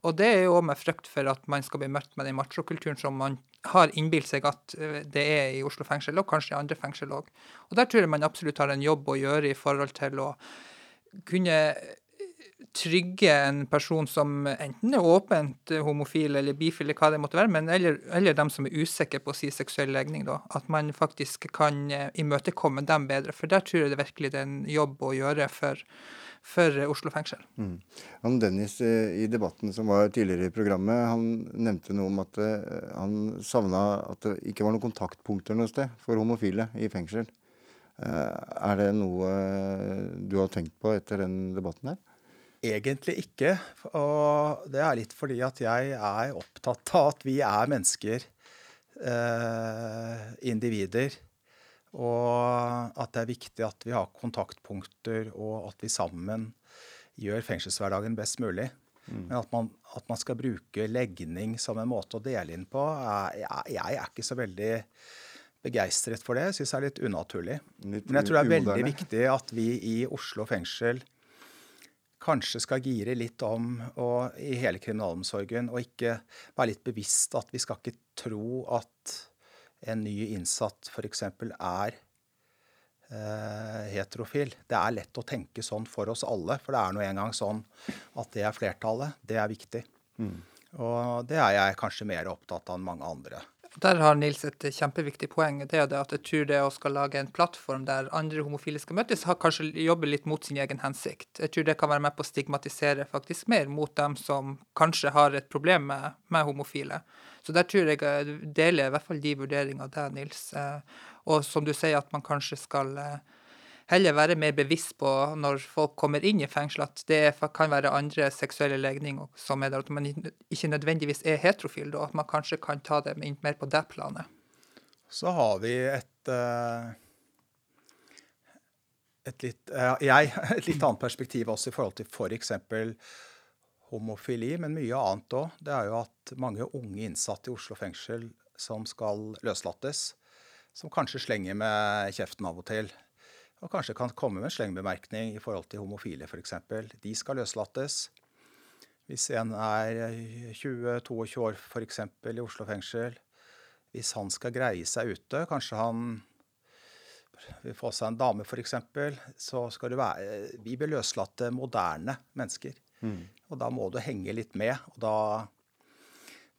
Og det er jo med frykt for at man skal bli møtt med den machokulturen som man har innbilt seg at eh, det er i Oslo fengsel, og kanskje i andre fengsel òg. Og der tror jeg man absolutt har en jobb å gjøre i forhold til å kunne trygge en person som enten er åpent homofil eller bifil, eller hva det måtte være, men eller, eller dem som er usikre på sin seksuelle legning, da. At man faktisk kan eh, imøtekomme dem bedre. For der tror jeg det virkelig det er en jobb å gjøre for, for Oslo fengsel. Mm. Han Dennis eh, i debatten som var tidligere i programmet, han nevnte noe om at eh, han savna at det ikke var noen kontaktpunkter noe sted for homofile i fengsel. Er det noe du har tenkt på etter den debatten her? Egentlig ikke. Og det er litt fordi at jeg er opptatt av at vi er mennesker, eh, individer. Og at det er viktig at vi har kontaktpunkter, og at vi sammen gjør fengselshverdagen best mulig. Men at man, at man skal bruke legning som en måte å dele inn på, jeg, jeg er ikke så veldig begeistret for det. Jeg syns det er litt unaturlig. Litt Men jeg tror det er veldig viktig at vi i Oslo fengsel kanskje skal gire litt om og, i hele kriminalomsorgen, og ikke være litt bevisst at vi skal ikke tro at en ny innsatt f.eks. er eh, heterofil. Det er lett å tenke sånn for oss alle, for det er nå engang sånn at det er flertallet. Det er viktig. Og det er jeg kanskje mer opptatt av enn mange andre. Der har Nils et kjempeviktig poeng. Det er det at jeg tror det å skal lage en plattform der andre homofile skal møtes, har kanskje jobber litt mot sin egen hensikt. Jeg tror det kan være med på å stigmatisere faktisk mer mot dem som kanskje har et problem med, med homofile. Så der tror jeg jeg deler i hvert fall de vurderingene der, Nils. Eh, Og som du sier, at man kanskje skal eh, heller være mer bevisst på når folk kommer inn i fengsel, at det kan være andre seksuelle legninger som er der, at man ikke nødvendigvis er heterofil, da, at man kanskje kan ta det mer på det planet. Så har vi et eh, et litt, eh, jeg, et litt annet perspektiv også i forhold til f.eks. homofili, men mye annet òg. Det er jo at mange unge innsatte i Oslo fengsel som skal løslates, som kanskje slenger med kjeften av og til. Og kanskje kan komme med en slengbemerkning i forhold til homofile f.eks. De skal løslates. Hvis en er 20-22 år f.eks. i Oslo fengsel, hvis han skal greie seg ute, kanskje han vil få seg en dame f.eks., så skal det være Vi blir løslate moderne mennesker. Mm. Og da må du henge litt med, og da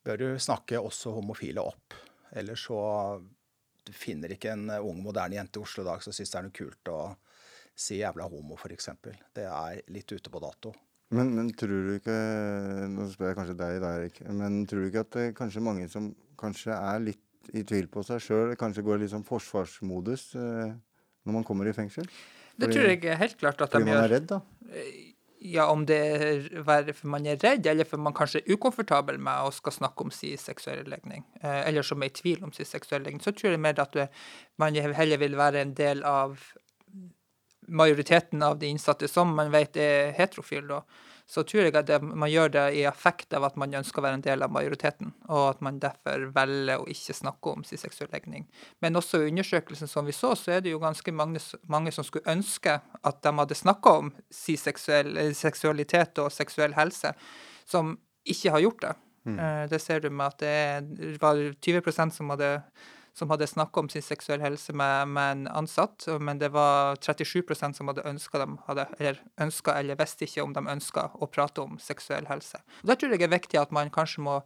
bør du snakke også homofile opp. Ellers så Du finner ikke en ung, moderne jente i Oslo i dag som syns det er noe kult å si jævla homo, f.eks. Det er litt ute på dato. Men, men tror du ikke Nå spør jeg kanskje deg, da, Erik. Men tror du ikke at det er kanskje mange som kanskje er litt i tvil på seg sjøl, kanskje går litt sånn forsvarsmodus eh, når man kommer i fengsel? Det tror jeg helt klart at de fordi man er redd, da? Ja, om det er for man er redd, eller for man kanskje er ukomfortabel med å skal snakke om sin seksuelle legning, eh, eller som er i tvil om sin seksuelle legning, så tror jeg mer at man heller vil være en del av majoriteten av de innsatte som man vet er heterofile. Så tror jeg at det, man gjør det i affekt av at man ønsker å være en del av majoriteten, og at man derfor velger å ikke snakke om sin seksuelle legning. Men også i undersøkelsen som vi så, så er det jo ganske mange, mange som skulle ønske at de hadde snakka om sin seksuell, seksualitet og seksuell helse, som ikke har gjort det. Mm. Eh, Det ser du med at det var 20% som hadde som hadde snakka om sin seksuelle helse med, med en ansatt, men det var 37% som hadde ønska eller eller visste ikke om de ønska å prate om seksuell helse. Og Der tror jeg det er viktig at man kanskje må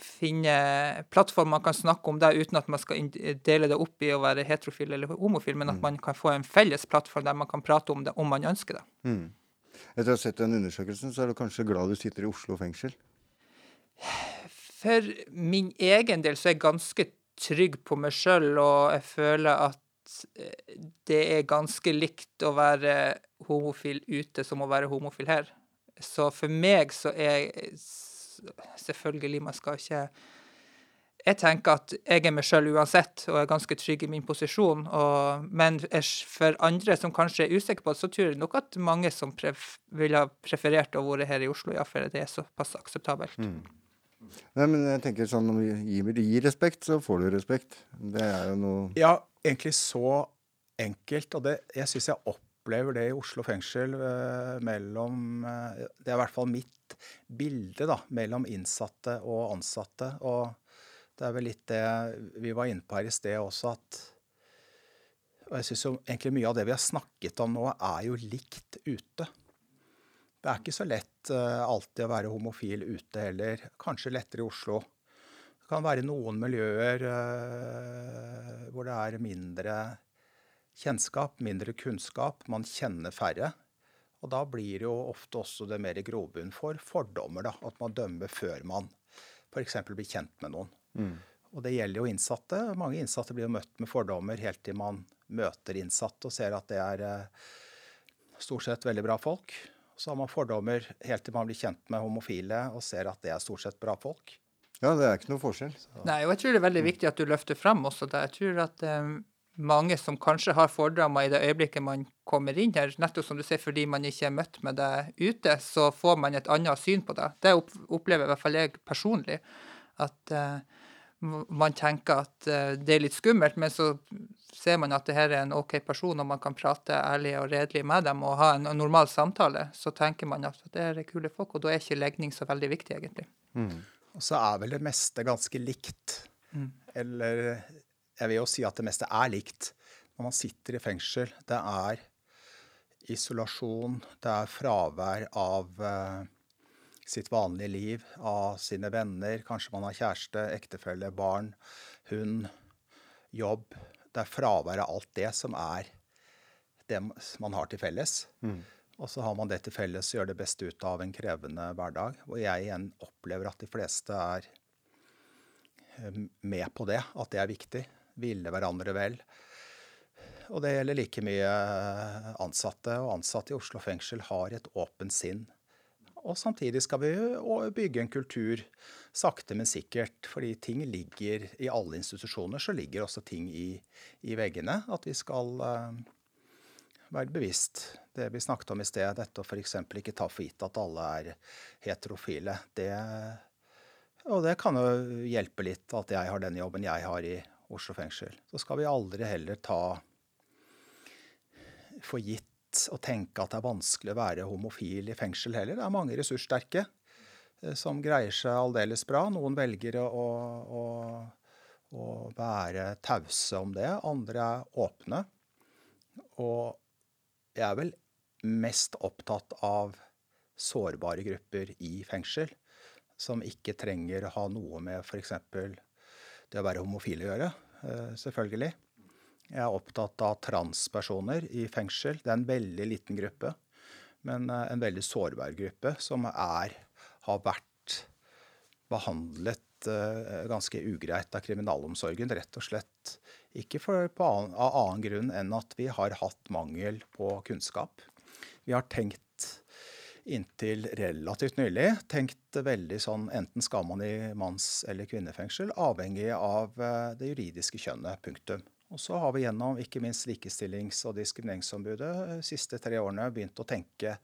finne plattformer man kan snakke om det uten at man skal dele det opp i å være heterofil eller homofil, men at man kan få en felles plattform der man kan prate om det om man ønsker det. Mm. Etter å ha sett den undersøkelsen, så er du kanskje glad du sitter i Oslo fengsel? For min egen del så er jeg ganske trygg på meg sjøl, og jeg føler at eh, det er ganske likt å være homofil ute som å være homofil her. Så for meg så er Selvfølgelig, man skal ikke Jeg tenker at jeg er meg sjøl uansett, og er ganske trygg i min posisjon. Og, men for andre som kanskje er usikre på det, så tror jeg nok at mange som pref, ville ha preferert å være her i Oslo, ja, for det er såpass akseptabelt. Mm. Nei, men jeg tenker sånn, Når vi gir, gir respekt, så får du respekt. Det er jo noe Ja, egentlig så enkelt. Og det, jeg syns jeg opplever det i Oslo fengsel eh, mellom eh, Det er i hvert fall mitt bilde da, mellom innsatte og ansatte. Og det er vel litt det vi var inne på her i sted også, at Og jeg syns jo egentlig mye av det vi har snakket om nå, er jo likt ute. Det er ikke så lett eh, alltid å være homofil ute heller. Kanskje lettere i Oslo. Det kan være noen miljøer eh, hvor det er mindre kjennskap, mindre kunnskap. Man kjenner færre. Og da blir det jo ofte også det mer grobunn for fordommer. da, At man dømmer før man f.eks. blir kjent med noen. Mm. Og det gjelder jo innsatte. Mange innsatte blir jo møtt med fordommer helt til man møter innsatte og ser at det er eh, stort sett veldig bra folk. Så har man fordommer helt til man blir kjent med homofile og ser at det er stort sett bra folk. Ja, det er ikke noe forskjell. Nei, og jeg tror det er veldig viktig at du løfter frem også det. Jeg tror at um, mange som kanskje har fordommer i det øyeblikket man kommer inn her, nettopp som du sier, fordi man ikke er møtt med det ute, så får man et annet syn på det. Det opp- opplever i hvert fall jeg personlig. At m- man tenker at eh, det er litt skummelt, men så ser man at det her er en OK person, og man kan prate ærlig og redelig med dem og ha en normal samtale. Så tenker man at det er kule folk, og da er ikke legning så veldig viktig, egentlig. Og så er vel det meste ganske likt. Mm. Eller jeg vil jo si at det meste er likt. Når man sitter i fengsel, det er isolasjon, det er fravær av eh, sitt vanlige liv, av sine venner. Kanskje man har kjæreste, ektefelle, barn, hund, jobb. Det er fravær av alt det som er det man har til felles. Mm. Og så har man det til felles å gjør det beste ut av en krevende hverdag. Og jeg igjen opplever at de fleste er eh, med på det, at det er viktig. Ville hverandre vel. Og det gjelder like mye ansatte. Og ansatte i Oslo fengsel har et åpent sinn. Og samtidig skal vi bygge en kultur sakte, men sikkert. Fordi ting ligger i alle institusjoner, så ligger også ting i, i veggene. At vi skal eh, være bevisst det vi snakket om i sted. Dette å f.eks. ikke ta for gitt at alle er heterofile. Det, og det kan jo hjelpe litt at jeg har den jobben jeg har i Oslo fengsel. Så skal vi aldri heller ta for gitt å tenke at det er vanskelig å være homofil i fengsel heller. Det er mange ressurssterke eh, som greier seg aldeles bra. Noen velger å, å, å være tause om det. Andre er åpne. Og jeg er vel mest opptatt av sårbare grupper i fengsel. Som ikke trenger å ha noe med f.eks. det å være homofil å gjøre. eh, Selvfølgelig. Jeg er opptatt av transpersoner i fengsel. Det er en veldig liten gruppe, men eh, en veldig sårbar gruppe som er, har vært behandlet uh, ganske ugreit av kriminalomsorgen. Rett og slett ikke for, annen, av annen grunn enn at vi har hatt mangel på kunnskap. Vi har tenkt inntil relativt nylig tenkt veldig sånn enten skal man i manns- eller kvinnefengsel, avhengig av eh, det juridiske kjønnet. Punktum. Og så har vi gjennom ikke minst Likestillings- og diskrimineringsombudet de siste tre årene begynt å tenke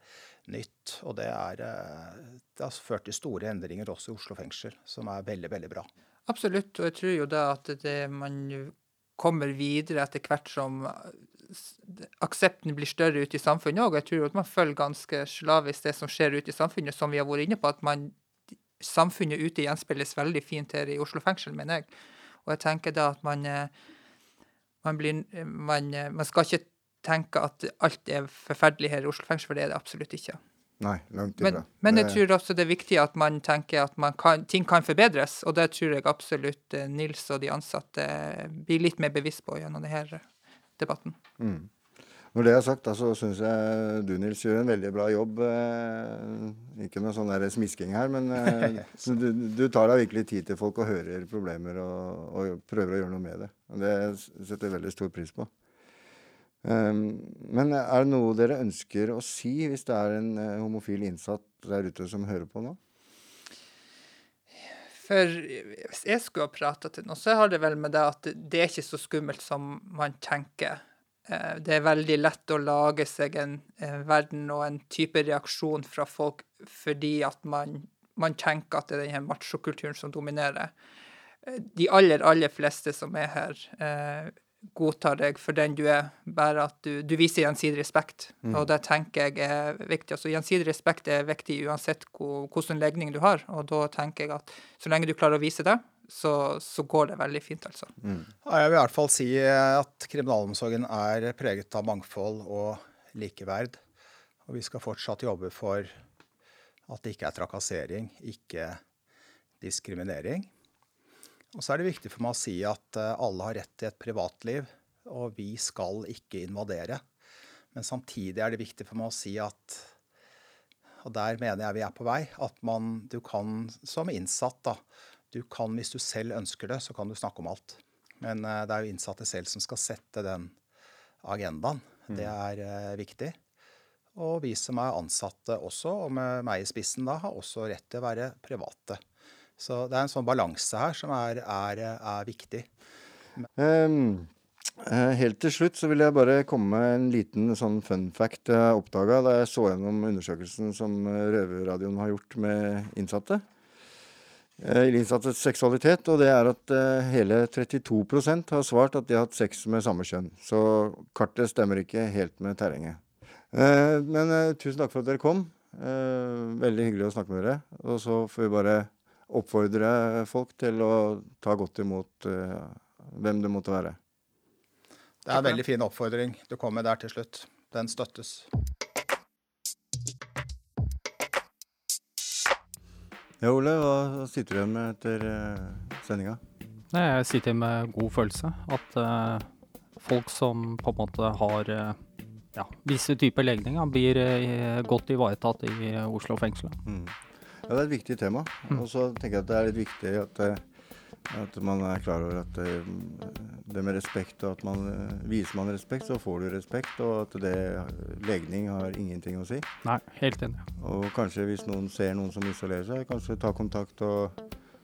nytt. Og det, er, eh, det har ført til store endringer også i Oslo fengsel, som er veldig, veldig bra. Absolutt, og jeg tror jo da at det, man kommer videre etter hvert som aksepten blir større ute i samfunnet òg. Jeg tror at man følger ganske slavisk det som skjer ute i samfunnet, som vi har vært inne på. at man, Samfunnet ute gjenspeiles veldig fint her i Oslo fengsel, mener jeg. Og jeg tenker da at man eh, man, blir, man, eh, man skal ikke tenke at alt er forferdelig her i Oslo fengsel, for det er det absolutt ikke. Nei, langt Men, ifra. men jeg tror også det er viktig at man tenker at man kan, ting kan forbedres, og det tror jeg absolutt eh, Nils og de ansatte blir litt mer bevisst på gjennom denne debatten. Mm. Når det er sagt, da, så syns jeg du, Nils, gjør en veldig bra jobb. Eh, ikke noe sånn der smisking her, men eh, du, du tar deg virkelig tid til folk og hører problemer og, og prøver å gjøre noe med det. Og det setter jeg veldig stor pris på. Um, men er det noe dere ønsker å si hvis det er en eh, homofil innsatt der ute som hører på nå? For hvis jeg skulle ha prata til noen, så har det vel med det at det er ikke så skummelt som man tenker. Eh, Det er veldig lett å lage seg en, en verden og en type reaksjon fra folk fordi at man, man tenker at det er denne machokulturen som dominerer. Eh, De aller, aller fleste som er her, eh, godtar deg for den du er, bare at du, du viser gjensidig respekt. Mm. Og det tenker jeg er viktig. Altså Gjensidig respekt er viktig uansett hvilken legning du har, og da tenker jeg at så lenge du klarer å vise det, så, så går det veldig fint, altså. Ja, jeg vil i hvert fall si at kriminalomsorgen er preget av mangfold og likeverd. Og vi skal fortsatt jobbe for at det ikke er trakassering, ikke diskriminering. Og så er det viktig for meg å si at eh, alle har rett til et privatliv, og vi skal ikke invadere. Men samtidig er det viktig for meg å si at og der mener jeg vi er på vei. At man, du kan som innsatt, da du kan, Hvis du selv ønsker det, så kan du snakke om alt. Men eh, det er jo innsatte selv som skal sette den agendaen. Det er eh, viktig. Og vi som er ansatte også, og med meg i spissen da, har også rett til å være private. Så det er en sånn balanse her som er, er, er viktig. Eh, helt til slutt så vil jeg bare komme med en liten sånn fun fact jeg oppdaga da jeg så gjennom undersøkelsen som Røverradioen har gjort med innsatte. Eh, innsattes seksualitet, og det er at eh, hele 32% har svart at de har hatt sex med samme kjønn. Så kartet stemmer ikke helt med terrenget. Eh, men tusen takk for at dere kom. Veldig hyggelig å snakke med dere. Og så får vi bare oppfordre folk til å ta godt imot hvem det måtte være. Det er en veldig fin oppfordring du kom med der til slutt. Den støttes. Ja, Ole, hva sitter du igjen med etter uh, sendinga? Jeg sitter med god følelse. At eh, folk som på en måte har eh, ja, visse typer legninger, blir godt ivaretatt i Oslo fengsel. Mm. Ja, det er et viktig tema. Og så tenker jeg at det er litt viktig at, at man er klar over at det, det med respekt, og at man eh, viser man respekt, så får du respekt. Og at det, legning har ingenting å si. Nei, helt enig. Og kanskje hvis noen ser noen som isolerer seg, kanskje ta kontakt og,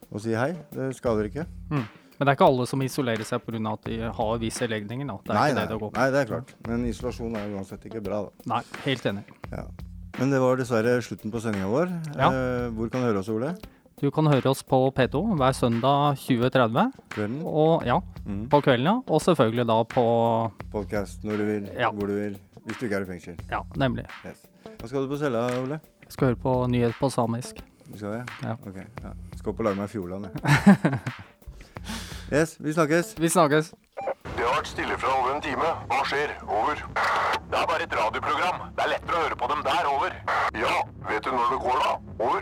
og si hei. Det skader ikke. Mm. Men det er ikke alle som isolerer seg pga. at de har visse legninger. Da. Det er nei, ikke nei, det det går på. nei, det er klart. Men isolasjon er uansett ikke bra, da. Nei, helt enig. Ja. Men det var dessverre slutten på sendinga vår. Ja. Eh, hvor kan du høre oss, Ole? Du kan høre oss på P2 hver søndag 20.30. Kvelden? Og, ja, Mm. på kvelden, ja. Og selvfølgelig da på Podcast når du vil, Ja. hvor du vil. Hvis du ikke er i fengsel. Ja, nemlig. Yes. Hva skal du på cella, Ole? Jeg skal høre på nyhet på samisk. Du skal det? Ja. Ok, ja. Skal opp og lage meg Fjordland, jeg. yes, vi snakkes. Vi snakkes. Det har vært stille fra over en time. Hva skjer? Over. Det er bare et radioprogram. Det er lettere å høre på dem der. Over. Ja, vet du når det går, da? Over.